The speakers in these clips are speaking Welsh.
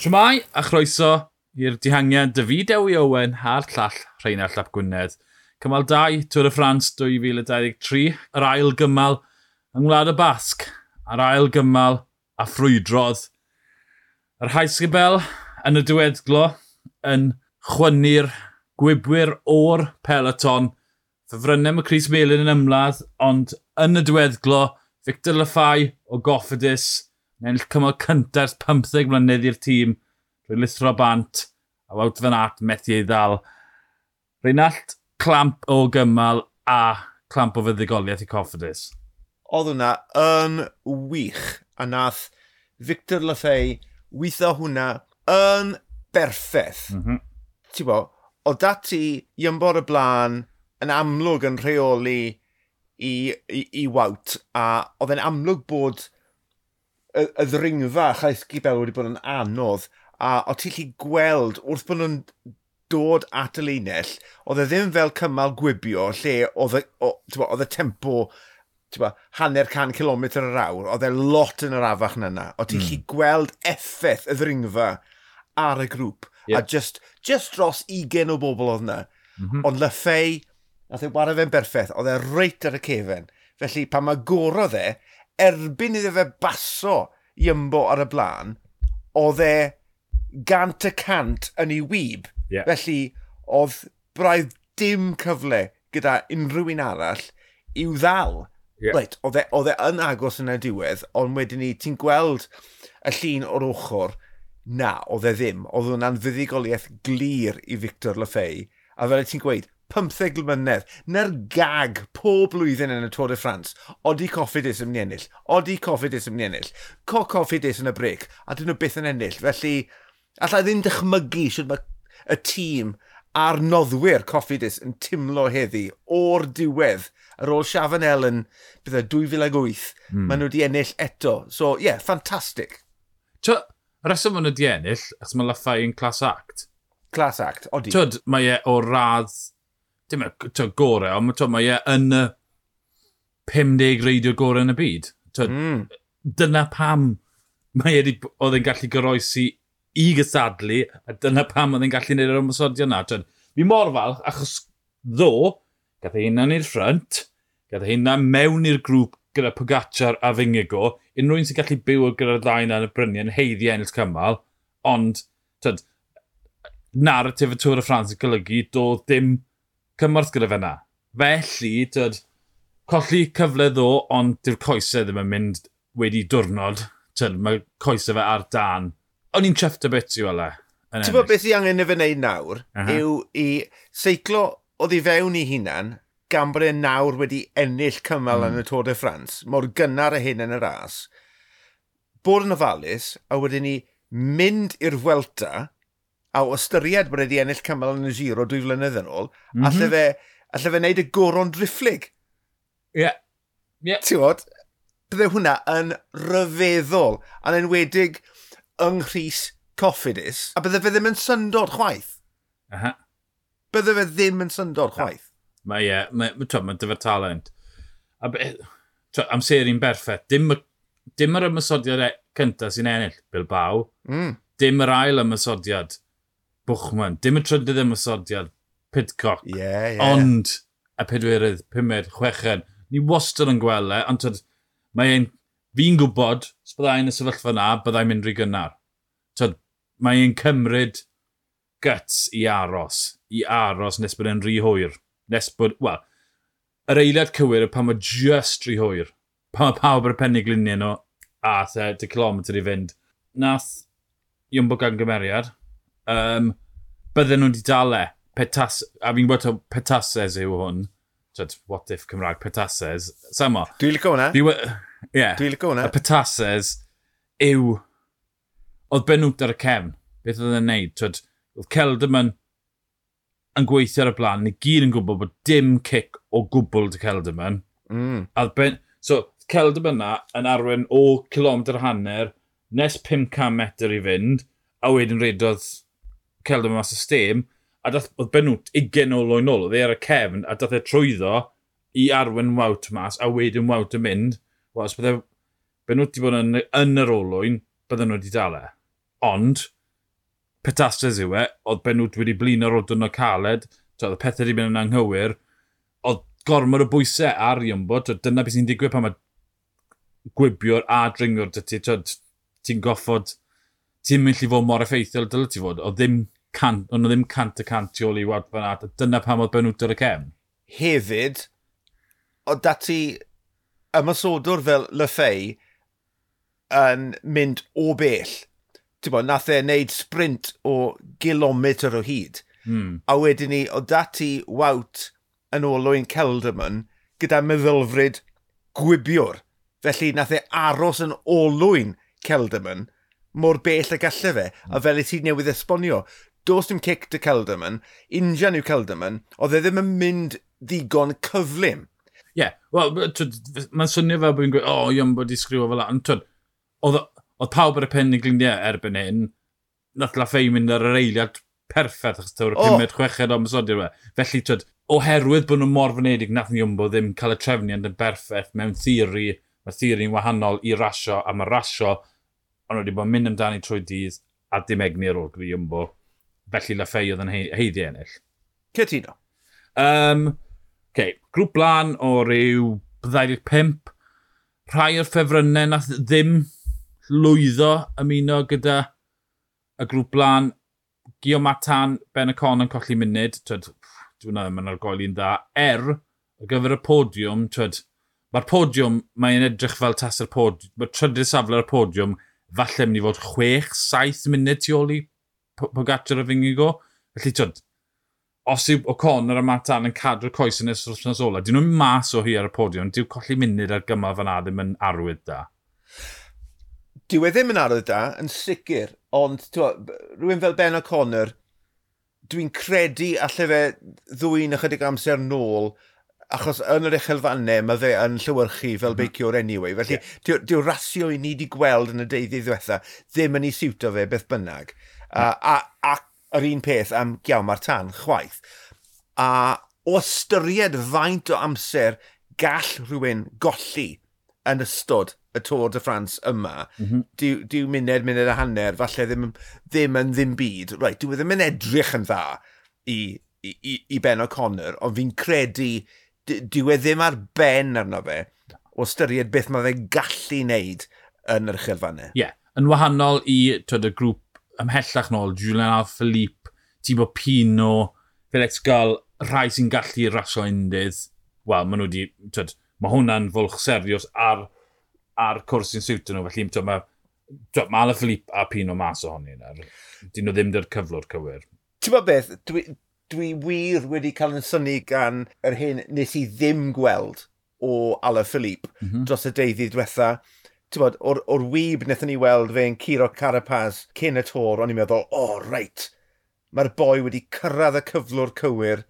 Siwmai a chroeso i'r dihangiad David Ewi Owen a'r llall Rheina Llap Gwynedd. Cymal 2, Tŵr y Ffrans 2023, yr ail gymal yng Ngwlad y Basg, a'r ail gymal a ffrwydrodd. Yr Haisgybel yn y diweddglo yn chwynnu'r gwybwyr o'r peloton. Fyfrynnau mae Cris Melin yn ymladd, ond yn y diweddglo, Victor Lafai o Goffedus – ennill cymod cyntaf 15 mlynedd i'r tîm, rwy'n lithro bant, a wawt fan at methu ei ddal. Reinald, clamp o gymal a clamp o fyddigoliaeth i Coffidus. Oedd hwnna yn wych, a nath Victor Lafay weithio hwnna yn berffaith. Mm -hmm. Ti'n bo, o dati ymbor y blaen yn amlwg yn rheoli i, i, i wawt, a oedd e'n amlwg bod y, y ddringfa chais gibel wedi bod yn anodd, a o ti'n lli gweld wrth bod nhw'n dod at y linell, oedd e ddim fel cymal gwibio lle oedd y tempo ba, hanner can kilometr yr awr, oedd e lot yn yr afach yna. O ti'n mm. gweld effaith y ddringfa ar y grŵp. Yep. A just, just dros 20 o bobl oedd yna. Mm -hmm. Ond lyffei, nath e wario fe'n berffaith, oedd e reit ar y cefen. Felly, pan mae gorodd e, erbyn iddo fe baso i ymbo ar y blaen, oedd e gant y cant yn ei wyb. Yeah. Felly, oedd braidd dim cyfle gyda unrhyw un arall i'w ddal. Yeah. Right, oedd e e yn agos yn y diwedd, ond wedyn ni, ti'n gweld y llun o'r ochr, na, oedd e ddim. Oedd hwnna'n fuddigoliaeth glir i Victor Lefei. A fel ti'n gweud, 15 mlynedd, na'r gag pob blwyddyn yn y Tôr de France, odi Coffidus yn mynd i ennill, odi Coffidus yn mynd i ennill, co Coffidus yn y bric. a dyn nhw byth yn ennill. Felly, allai ddim dychmygu sydd mae y tîm a'r noddwyr Coffidus yn timlo heddi o'r diwedd ar ôl Siafan Ellen, bydde 2008, mm. maen nhw wedi ennill eto. So, ie, yeah, ffantastig. Tio, reswm maen nhw wedi ennill, achos mae Laffai yn class act. Class act, odi. Tio, mae e o radd dim y gorau, ond mae e yn y 50 reidio gorau yn y byd. To, mm. Dyna pam mae e oedd e'n gallu goroesi i gysadlu, a dyna pam oedd e'n gallu gwneud yr ymwysodio yna. Fi mor falch, achos ddo, gath ei hunan i'r ffrant, gath ei hunan mewn i'r grŵp gyda Pogacar a Fingigo, unrhyw un sy'n gallu byw gyda'r ddau yna yn y bryniau yn heiddi ennill cymal, ond, tyd, narratif y Tŵr y Ffrans yn golygu, doedd dim cymorth gyda fe na. Felly, tyd, colli cyfle ddo, ond dyw'r coesau ddim yn mynd wedi diwrnod. Tyd, mae coesau fe ar dan. O'n i'n trefft y bit i wele. Ti'n bod beth i angen i fe wneud nawr, uh -huh. yw i seiclo oedd i fewn i hunan gan bod e'n nawr wedi ennill cymal mm. yn y Tôr de France, mor gynnar y hyn yn y ras, bod yn ofalus a wedyn ni mynd i'r Welta a o ystyried bod wedi ennill cymal yn y giro dwy flynedd yn ôl, mm -hmm. allai fe, alle fe wneud y goron drifflig. Ie. Yeah. Yeah. Ti'n bod, bydde hwnna yn ryfeddol, a'n enwedig yng Nghyrs Coffidus, a bydde fe ddim yn syndod chwaith. Aha. Bydde fe ddim yn syndod chwaith. Mae ie, mae ma, ma dyfa talent. A be, twa, amseru'n berffaith. Dim, dim yr ymysodiad e cyntaf sy'n ennill, Bilbao. Mm. Dim yr ail ymysodiad Bwchman. Dim y trydydd ymwysodiad, Pidcock. Yeah, yeah. Ond y pedwerydd, pumed, chweched. Ni wastad yn gweld e, ond tyd, mae ein, fi'n gwybod, os byddai'n y sefyllfa na, byddai'n mynd rhy gynnar. Tyd, mae ein cymryd guts i aros, i aros nes bod e'n rhy hwyr. Nes bod, wel, yr eiliad cywir pan mae just rhy hwyr. Pan mae pawb ar y pennigluniau nhw a 30 km i fynd. Nath Iwmbo gan gymeriad. Um, bydden nhw wedi dale. Petas, a fi'n gwybod petases yw hwn. Tyd, what if Cymraeg petases. Samo. Dwi'n licio hwnna. Dwi, yeah, Dwi'n licio hwnna. Y petases yw... Oedd benwt ar y cefn. Beth oedd e'n neud? Tyd, oedd Celdam yn, yn gweithio ar y blaen. Ni gyd yn gwybod bod dim cic o gwbl dy Celdam yn. Mm. A ben, so, Celdam yna yn arwen o kilometr hanner nes 500 metr i fynd, a wedyn redodd celd yma mas y stem, a dath, oedd Benwt 20 o loi ôl, oedd e ar y cefn, a dath e trwyddo i arwen wawt mas, a wedyn wawt yn mynd, wel, os bydde Benwt wedi bod yn, yn yr olwyn, bydden nhw wedi dal. E. Ond, petastres yw e, oedd Benwt wedi blin ar odyn o caled, oedd y pethau wedi mynd yn anghywir, oedd gormod o bwysau ar Iombo, dyna beth sy'n digwydd pan mae gwibiwr a dringwr dy ti, ti'n goffod ti'n mynd i fod mor effeithiol dyle ti fod, o ddim can, ond ddim cant y cant i ôl i wad fan at, dyna pam oedd Benwtor y cem. Hefyd, o dati ymasodwr fel Lefei yn mynd o bell. Ti'n bod, nath e wneud sprint o gilometr o hyd. Mm. A wedyn ni, o dati wawt yn olwyn Celderman gyda meddylfryd gwibiwr. Felly, nath e aros yn olwyn Celderman mor bell y gallai fe, a hmm. fel y ti newydd esbonio, dos dim cic dy Calderman, injan yw Calderman, oedd e ddim yn mynd ddigon cyflym. Ie, yeah. wel, mae'n swnio fel bod fi'n gweud, o, oh, yw'n bod i sgriwo fel la. Oedd pawb ar y pen i glindiau erbyn hyn, nath la ffei mynd ar yr eiliad perffaith achos tawr y oh. pumed chweched o'n mysodi'r fe. Felly, twyd, oherwydd bod nhw'n mor fynedig, nath ni ymbo ddim cael y trefniad yn berffaith mewn theori, mae theori'n wahanol i rasio, a mae rasio ond wedi bod yn mynd amdani trwy dydd a dim egni ar ôl gyda Iwmbo. Felly la ffei oedd yn heiddi ennill. Cytuno. Um, okay. Grŵp blan o ryw 25. Rhai o'r ffefrynnau nath ddim lwyddo ymuno gyda y grŵp blan. Gio Matan, Ben y Con yn colli munud. Twyd, dwi'n meddwl, mae'n argoeli'n dda. Er, ar gyfer y podiwm, twyd, mae'r podiwm, mae'n edrych fel tas yr podiwm, mae'r trydydd safle ar podiwm, falle mynd i fod 6-7 munud tu ôl i Pogacar a Fingigo. Felly, twyd, os yw O'Connor a Matt Allen yn cadw'r coes yn ystod wrthnos ola, dyn nhw'n mas o hi ar y podiwm, dyw colli munud ar gymal fan ddim yn arwydd da. Dyw e ddim yn arwydd da, yn sicr, ond twa, rhywun fel Ben O'Connor, dwi'n credu allai fe ddwy'n ychydig amser nôl, achos yn yr uchelfannau mae fe yn llywyrchu fel mhm. beiciwr anyway. Felly, yeah. diw'r rasio i ni wedi gweld yn y deuddi ddiwetha ddim yn ei siwto fe beth bynnag. Mm. A, a, a yr un peth am Giaw Martan, chwaith. A o ystyried faint o amser gall rhywun golli yn ystod y Tôr de France yma, mm -hmm. diw, diw muned, muned a hanner, falle ddim, ddim yn ddim byd. Right, dwi e ddim yn edrych yn dda i, i, i Ben O'Connor, ond fi'n credu dyw e ddim ar ben arno fe o styried beth mae fe'n gallu wneud yn yr chylfannau. Ie, yeah. yn wahanol i twyd, y grŵp ymhellach nôl, Julian Alaphilippe, Tibo Pino, Felix Gael, rhai sy'n gallu rasio undydd, wel, maen nhw wedi, twyd, mae hwnna'n fwlch serios ar, ar cwrs sy'n siwtio nhw, felly mae ma, Mae Alaphilippe a Pino mas ohonyn nhw. Dyn nhw ddim dy'r cyflwr cywir. Ti'n bod beth, dwi, dwi wir wedi cael yn syni gan yr hyn nes i ddim gweld o Ala Philippe mm -hmm. dros y deuddi diwetha. Ti'n Bod, o'r, or wyb wnaethon ni weld fe'n curo Carapaz cyn y tor, o'n i'n meddwl, o, oh, reit, mae'r boi wedi cyrraedd y cyflwr cywir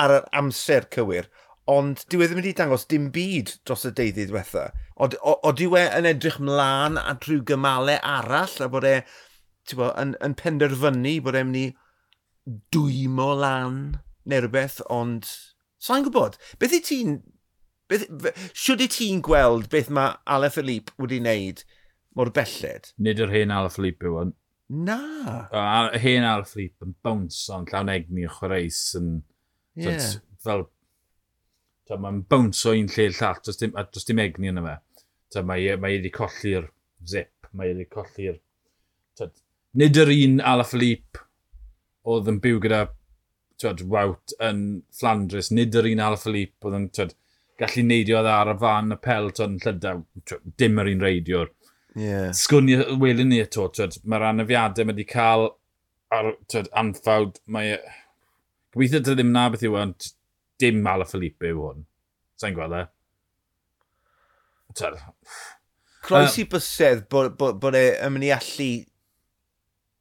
ar yr amser cywir, ond dyw e ddim wedi dangos dim byd dros y deuddi diwetha. O, dyw e yn edrych mlaen at rhyw gymalau arall a bod e bo, yn, yn penderfynu bod e'n mynd i dwymo lan neu rhywbeth, ond sa'n so gwybod. Beth i ti'n... Beth, siwr i ti'n gweld beth mae Ale Philippe wedi wneud mor belled? Nid yr hen Ale Philippe yw ond. Na. A hen Ale Philippe yn bwns o'n llawn egni o chwaraes yn... Yeah. Fel... Mae'n bwns o un lle llall, does dim, does dim egni yna fe. Tyd, mae, mae wedi colli'r zip, mae wedi colli'r... Nid yr un Ale Philippe oedd yn byw gyda twed, wawt yn Flandres, nid yr un Alaphilippe oedd yn twed, gallu neidio oedd ar y fan y pel yn llydaw, dim yr un reidiwr. Yeah. Sgwni welyn ni eto, mae'r anafiadau mae wedi cael ar, twed, anffawd, mae... E-, gobeithio dy ddim na beth yw e, ond dim Alaphilippe yw hwn. Sa'n gweld e? Croes i bysedd bod, bod, bod e yn mynd i allu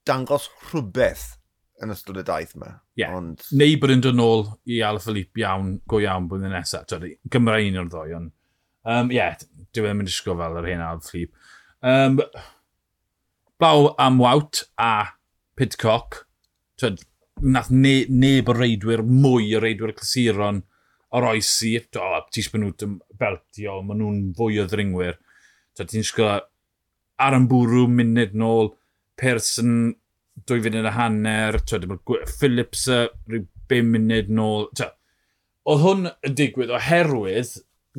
dangos rhywbeth yn ystod y daith yma. Yeah. Ond... Neu bod yn dod nôl i Alaphilippe iawn, go iawn bod yn nesaf. Gymra un o'r ddoi, ond... Um, yeah, dwi e ddim yn disgo fel yr hen Alaphilippe. Um, blaw am Wout a Pidcock. Twyd, nath ne, neb o reidwyr, mwy o reidwyr clasuron o'r oesi. O, tis byn nhw'n beltio, maen nhw'n fwy o ddringwyr. Twyd, ti'n sgol ar yn bwrw, munud nôl, person dwy funud y hanner, Phillips rhyw 5 munud nôl. Oedd hwn yn digwydd oherwydd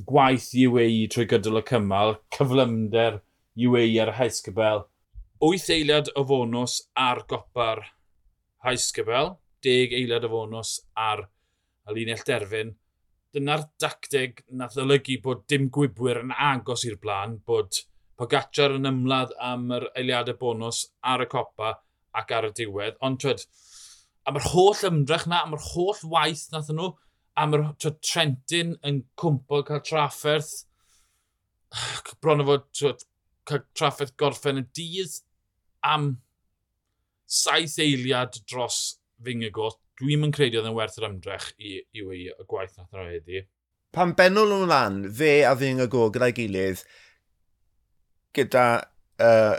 gwaith UAE trwy gydol y cymal, cyflymder UAE ar y Heisgybel. 8 eiliad o fonws ar gopa'r Heisgybel, 10 eiliad o fonws ar y linell derfyn. Dyna'r dacteg nath olygu bod dim gwybwyr yn agos i'r blaen, bod Pogacar yn ymladd am yr eiliadau bonus ar y copa – ac ar y diwedd. Ond twyd, am yr holl ymdrech na, am yr holl waith nath nhw, am yr twyd, Trentyn yn cwmpo cael trafferth, bron o fod twyd, cael trafferth gorffen y dydd am saith eiliad dros Fingegot. dwi'n mynd credu oedd yn werth yr ymdrech i, i i y gwaith nath nhw heddi. Pan benol nhw'n lan, fe a Fingegot gyda'i gilydd, gyda uh,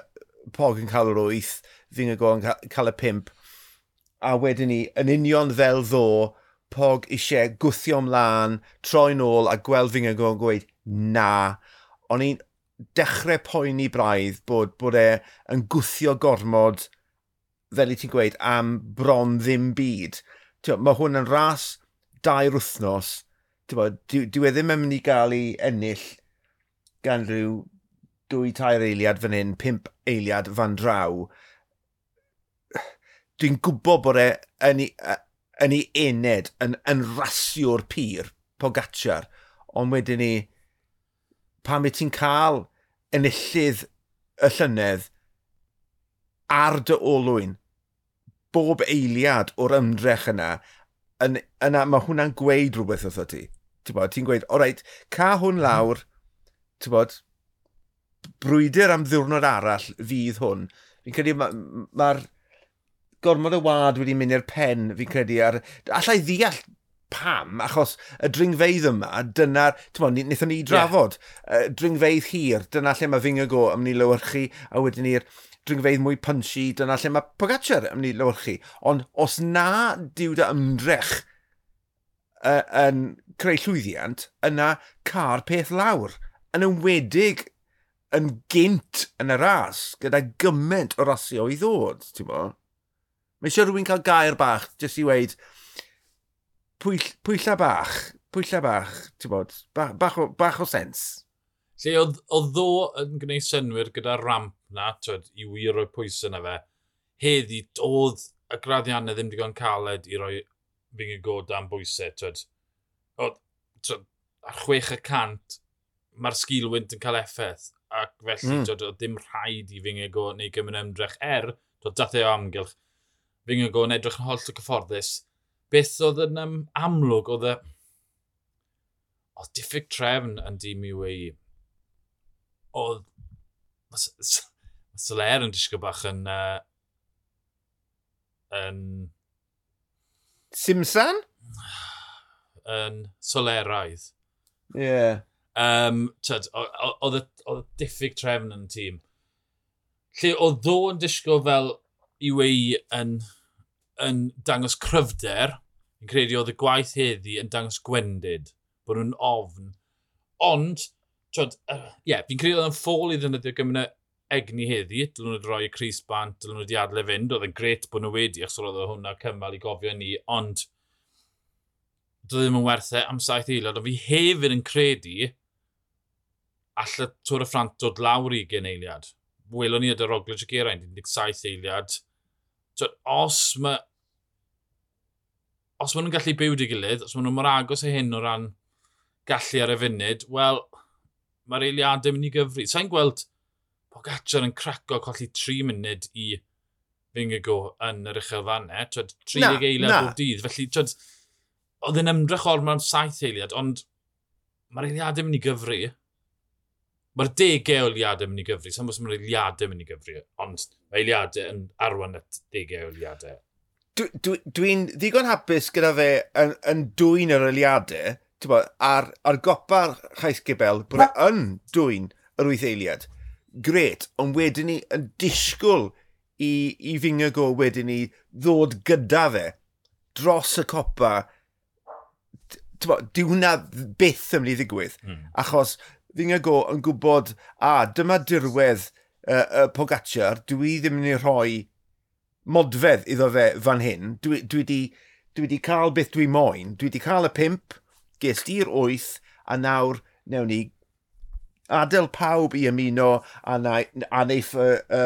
Pog yn cael yr wyth, fi'n go yn cael y pimp. A wedyn ni, yn union fel ddo, Pog eisiau gwthio ymlaen, troi nôl a gweld fi'n go yn gweud, na. O'n i'n dechrau poeni braidd bod, bod e yn gwthio gormod, fel i ti'n gweud, am bron ddim byd. Tio, mae hwn yn ras dair wythnos, dyw e ddim yn mynd i gael ei ennill gan rhyw dwy tair eiliad fan hyn, pimp eiliad fan draw dwi'n gwybod bod e yn ei, yn ei ened, yn, yn rasio'r pyr, Pogacar, ond wedyn ni, pam y ti'n cael enillydd y llynedd ar dy olwyn, bob eiliad o'r ymdrech yna, yn, yna mae hwnna'n gweud rhywbeth wrtho ti. Ti'n gweud, o reit, ca hwn lawr, ti'n bod, brwydr am ddiwrnod arall fydd hwn. Fi'n credu mae'r ma, ma gormod y wad wedi mynd i'r pen, fi'n credu, ar... allai ddeall pam, achos y dringfeidd yma, dyna'r, ti'n bod, wnaethon ni drafod, yeah. dringfeidd hir, dyna lle mae Fingago am ni lywyrchu, a wedyn ni'r dringfeidd mwy punchy, dyna lle mae Pogacar am ni lywyrchu. Ond os na diwda ymdrech uh, yn creu llwyddiant, yna car peth lawr, yn ymwedig yn gynt yn y ras, gyda gymaint o rasio i ddod, ti'n bo? Mae eisiau rhywun cael gair bach, jyst i weid, pwyll, pwylla bach, pwylla bach, ti'n bod, bach, bach, o, bach o sens. Lle oedd oedd ddo yn gwneud synwyr gyda ramp na, twyd, i wir roi pwys yna fe, heddi oedd y graddiannau ddim digon caled i roi fy'n god am bwysau, twyd. Oedd, twyd, ar 6 mae'r sgilwynt yn cael effaith, ac felly mm. twyd, oedd ddim rhaid i fy'n gyd neu gymryd ymdrech er, twyd, dath e o amgylch fi'n Fingago yn edrych yn holl o cyfforddus, beth oedd yn um, amlwg, oedd y... Oedd diffyg trefn yn dîm UAE. Oedd... Soler yn disgwyl bach yn... Uh, yn... Simsan? Yn soleraidd. Ie. Yeah. Um, oedd y diffyg trefn yn y tîm. Lle oedd ddo yn disgwyl fel UAE yn yn dangos cryfder, yn credu oedd y gwaith heddi yn dangos gwendid, bod nhw'n ofn. Ond, ie, yeah, fi'n credu oedd yn ffôl i ddynyddio gymryd egni heddi, dylwn nhw roi y Cris Bant, dylwn nhw wedi adle fynd, oedd yn gret bod nhw wedi, achos oedd hwnna cymal i gofio ni, ond doedd e ddim yn werthau e am saith eilad, ond fi hefyd yn credu all y Tŵr y Ffrant dod lawr i gen eiliad. Welon ni ydy'r Roglic y Geraint, 17 eiliad. So, os mae os maen nhw'n gallu byw dy gilydd, os maen nhw'n mor agos i hyn o ran gallu ar y funud, wel, mae'r eiliadau mynd i gyfri. Sa'n gweld Pogacar yn craco colli 3 munud i Fingigo yn yr uchelfannau, 30 eiliad bob dydd. Felly, twyd, oedd yn ymdrech o'r mewn saith eiliad, ond mae'r eiliadau mynd i gyfri. Mae'r degau o eiliadau mynd i gyfri, sa'n bwys mae'r eiliadau mynd i gyfri, ond mae eiliadau yn arwain at degau o eiliadau dwi'n dwi, dwi ddigon hapus gyda fe yn, yn dwy'n yr eiliadau, bod, ar, ar gopa'r chais gibel, bod e Ma... yn dwy'n yr wyth eiliad. Gret, ond wedyn ni yn disgwyl i, i fingo go wedyn ni ddod gyda fe dros y copa. Di hwnna byth yn mynd i ddigwydd, mm. achos fingo go yn gwybod, a dyma dirwedd uh, uh, Pogacar, dwi ddim yn ei rhoi modfedd iddo fe fan hyn. Dwi, dwi, di, dwi di cael beth dwi moyn. Dwi di cael y pimp, ges di'r wyth, a nawr newn ni adael pawb i ymuno a, na, a neiff y, y,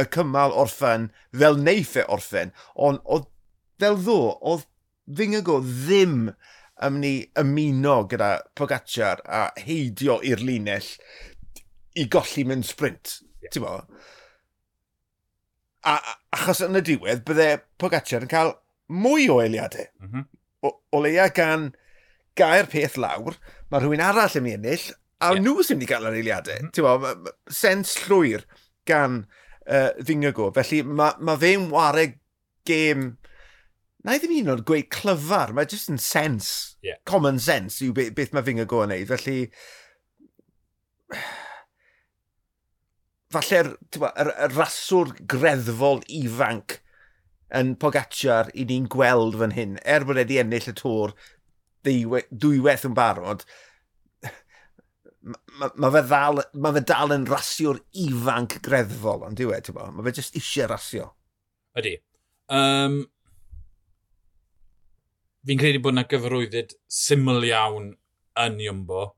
y cymal orffen fel neiff e orffen. Ond oedd fel ddo, oedd Fingago ddim ym ni ymuno gyda Pogacar a heidio i'r linell i golli mewn sprint. Yeah. Ti'n A, achos yn y diwedd, bydde Pogacar yn cael mwy o eiliadau. Mm -hmm. o, o leia gan gair peth lawr, mae rhywun arall yn mynd ennill, a yeah. nhw sy'n mynd i gael yr eiliadau. Mm -hmm. Sens llwyr gan uh, ddingygo. Felly mae ma fe'n ware gêm... Na i ddim un o'r gweud clyfar, mae jyst yn sens, yeah. common sense yw beth, beth mae Fingago yn neud. Felly, falle'r er, er raswr greddfol ifanc yn Pogacar i ni'n gweld fan hyn, er bod wedi ennill y tŵr dwywaith yn barod, mae ma fe, ddal, ma fe dal yn rasio'r ifanc greddfol, ond diwe, ti'n bod? Mae fe jyst eisiau rasio. Ydy. Um, fi'n credu bod yna gyfarwyddyd syml iawn yn Iwmbo.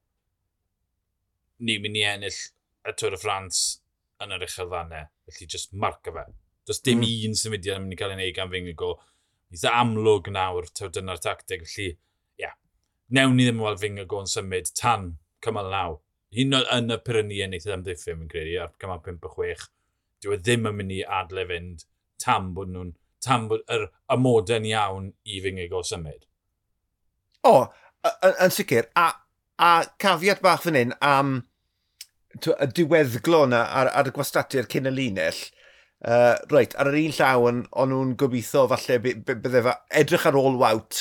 Ni'n mynd i ennill y Tŵr y Ffrans yn yr uchelfannau. Felly just marca fe. Does dim mm. un symudiad yn mynd i cael ei wneud gan Fingo. Eitha e amlwg nawr, taw dyna'r tactig. Felly, ia. Yeah. Newn ni ddim weld Fingo yn symud tan cymal naw. Hyn yn y pyrrhyni yn eithaf amddiffyn, e fi'n credu, ar cymal 5 o 6. Dyw e ddim yn mynd i adle fynd tam bod nhw'n tam bod yr ymodau'n iawn i fy ngego symud. O, yn sicr. A, a cafiat bach fan hyn am y diweddglo yna ar, ar y gwastatiad cyn y linell, uh, reit, ar yr un llaw yn, o'n nhw'n gobeithio falle bydde fa edrych ar ôl wawt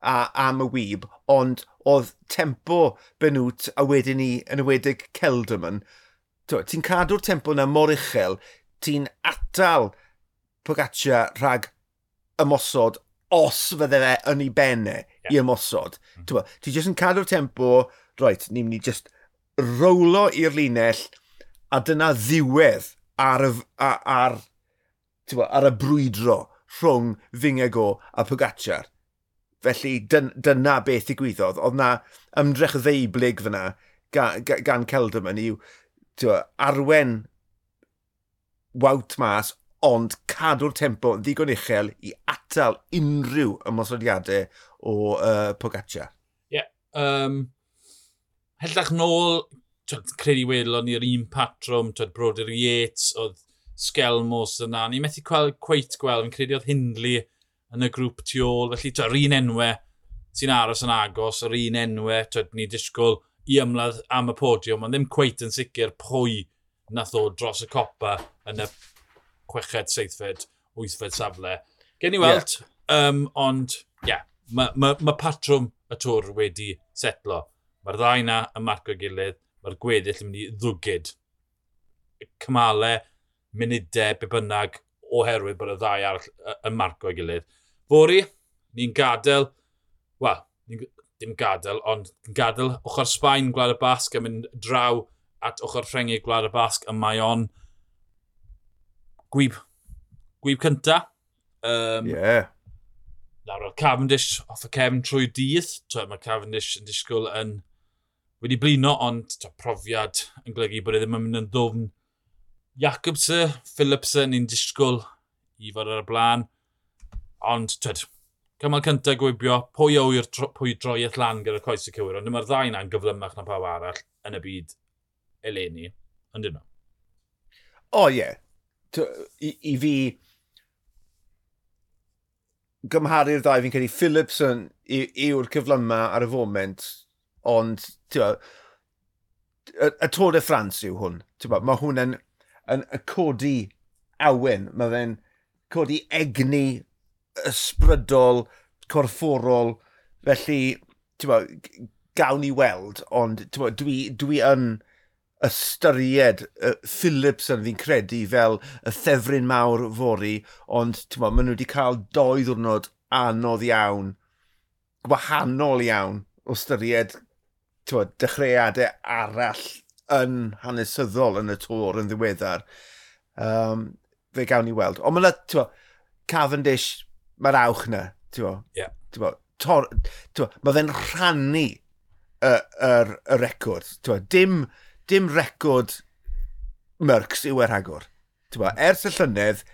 a, am y wyb, ond oedd tempo benwt a wedyn ni yn ywedig Celdamon, ti'n cadw'r tempo yna mor uchel, ti'n atal Pogaccia rhag ymosod os fydde fe yn ei benne yeah. i ymosod. Mm -hmm. Ti'n jyst yn cadw'r tempo, roet, ni'n mynd i jyst rowlo i'r linell a dyna ddiwedd ar y, ar, ar, bo, ar y brwydro rhwng Fingego a Pogacar. Felly dyn, dyna beth ddigwyddodd. Oedd na ymdrech ddeiblyg fyna gan, gan Celderman i'w bo, arwen wawt mas, ond cadw'r tempo yn ddigon uchel i atal unrhyw ymosodiadau o uh, Pogacar. Ie. Yeah, um, hellach nôl, twyd, credu welon ni'r un patrwm, twyd, Broder Yates, oedd Skelmos yna. Ni methu gweld, cweit gweld, fi'n credu oedd Hindley yn y grŵp tu ôl. Felly, twyd, yr un enwau sy'n aros yn agos, yr un enwau, twyd, ni disgwyl i ymladd am y podiwm, ond ddim cweit yn sicr pwy nath o dros y copa yn y chweched, seithfed, wythfed safle. Gen i weld, yeah. um, ond, ie, yeah, mae ma, ma patrwm y tŵr wedi setlo. Mae'r ddau na yn marco gilydd, mae'r gweddill yn mynd i ddwgyd. Cymalau, munudau, be bynnag, oherwydd bod y ddau arall yn marco gilydd. Fori, ni'n gadael, wel, ni dim gadael, ond gadael ochr Sbaen Gwlad y Basg yn mynd draw at ochr Ffrengig Gwlad y Basg a mae o'n gwyb, gwyb cynta. Um, yeah. Nawr Cavendish off y cefn trwy dydd. Mae Cavendish yn disgwyl yn wedi blino, ond to, profiad yn golygu bod e ddim yn mynd yn ddwfn. Jacobse, Philipsen, ni'n disgwyl i fod ar y blaen. Ond, twyd, cymal cyntaf gwybio, pwy o i'r pwy droiaeth lan gyda'r coes y cywir, ond mae'r ddau na'n gyflymach na pawb arall yn y byd eleni, ond yno. O, oh, ie. Yeah. I, I fi, gymharu'r ddau fi'n credu Philipson yw'r cyflyma ar y foment Ond, ti'n y, y Tour de France yw hwn. Bo, mae hwn yn, yn, yn codi awen. Mae fe'n codi egni ysbrydol, corfforol. Felly, ti'n gawn ni weld, ond bo, dwi, dwi yn ystyried uh, Phillips yn fi'n credu fel y thefryn mawr fori, ond bo, maen nhw wedi cael doi ddwrnod anodd iawn, gwahanol iawn o ystyried bod, dechreuadau arall yn hanesyddol yn y tor yn ddiweddar. Um, fe gawn ni weld. Ond mae yna, Cavendish, mae'r awch yna, ti'n? Yeah. Ti'n? Mae fe'n rhannu y, y, y record. Dim, dim record Mercs yw e yr agor. Ers y llynedd,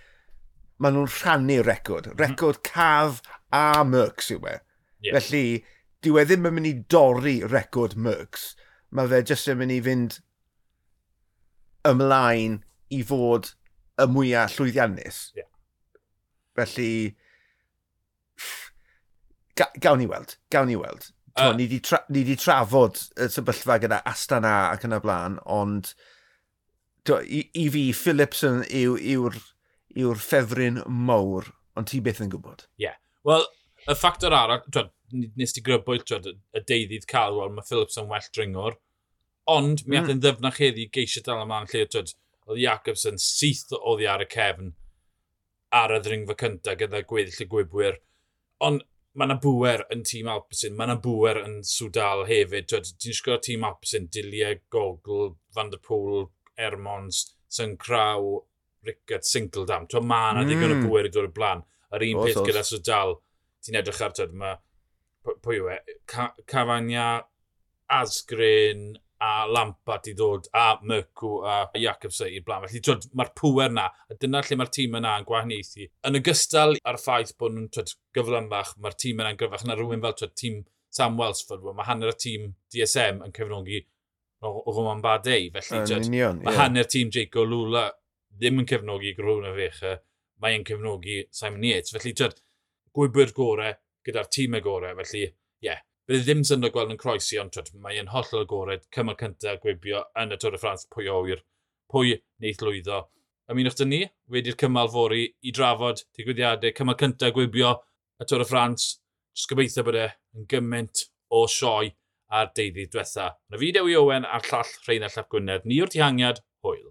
maen nhw'n rhannu record. Mhm. Record mm. caf a Mercs yw e. Yeah. Felly, dyw e ddim yn mynd i dorri record Mercs. Mae fe jyst yn mynd i fynd ymlaen i fod y mwyaf llwyddiannus. Yeah. Felly, ga, gawn ni weld, gawn ni weld. Uh, ni wedi tra, ni di trafod y sefyllfa gyda Astana ac yn y blaen, ond to, i, i fi, Philipson yw'r yw, yw, yw ffefryn mawr, ond ti beth yn gwybod. Ie. Yeah. Wel, y ffactor arall, nes ti grybwyll drod y deuddydd wel, mae Phillips yn well dringwr. Ond mi mm. athyn ddyfnach heddi geisio dal ymlaen lle twyd, oedd Jacobs yn syth oedd i ar y cefn ar y ddringfa cyntaf gyda gweddill y gwybwyr. Ond mae yna bwer yn tîm Alpesyn, mae yna bwer yn Swdal hefyd. Ti'n sgwrdd tîm Alpesyn, Diliau, Gogl, Van der Pŵl, Ermons, Syncraw, Rickard, Sinkeldam. Mae yna mm. ddigon o hmm. bwer i ddod y blaen. Yr un o, peth gyda Swdal, ti'n edrych ar tyd, mae pwy yw e, Cafania, Asgrin a Lampard i ddod, a Myrcw a Jacobs i'r blaen. Felly mae'r pwer na, a dyna lle mae'r tîm yna yn gwahaniaethu. Yn ogystal ar ffaith bod nhw'n gyflymach, mae'r tîm yna'n gryfach na rhywun fel twyd, tîm Sam Welsford, mae hanner y tîm DSM yn cefnogi o o Roman Badei. Felly, twyd, union, mae hanner tîm Jaco Lula ddim yn cefnogi Grwn a Fecha, mae'n cefnogi Simon Yates. Felly, twyd, gwybwyr gorau gyda'r tîm y gorau. Felly, ie, yeah, bydd e ddim syndod gweld yn croesi, ond twyd, mae'n hollol agored, cymal cyntaf gwibio yn y Tôr y Ffrans pwy o pwy neith lwyddo. Ymunwch dyn ni wedi'r cymal fori i drafod digwyddiadau cymal cyntaf gwibio y Tôr y Ffrans. Jyst gobeithio bod e yn gymaint o sioe a'r deuddi diwetha. Na y fideo i Owen a'r llall Rheina Llap Gwynedd, ni o'r dihangiad, hwyl.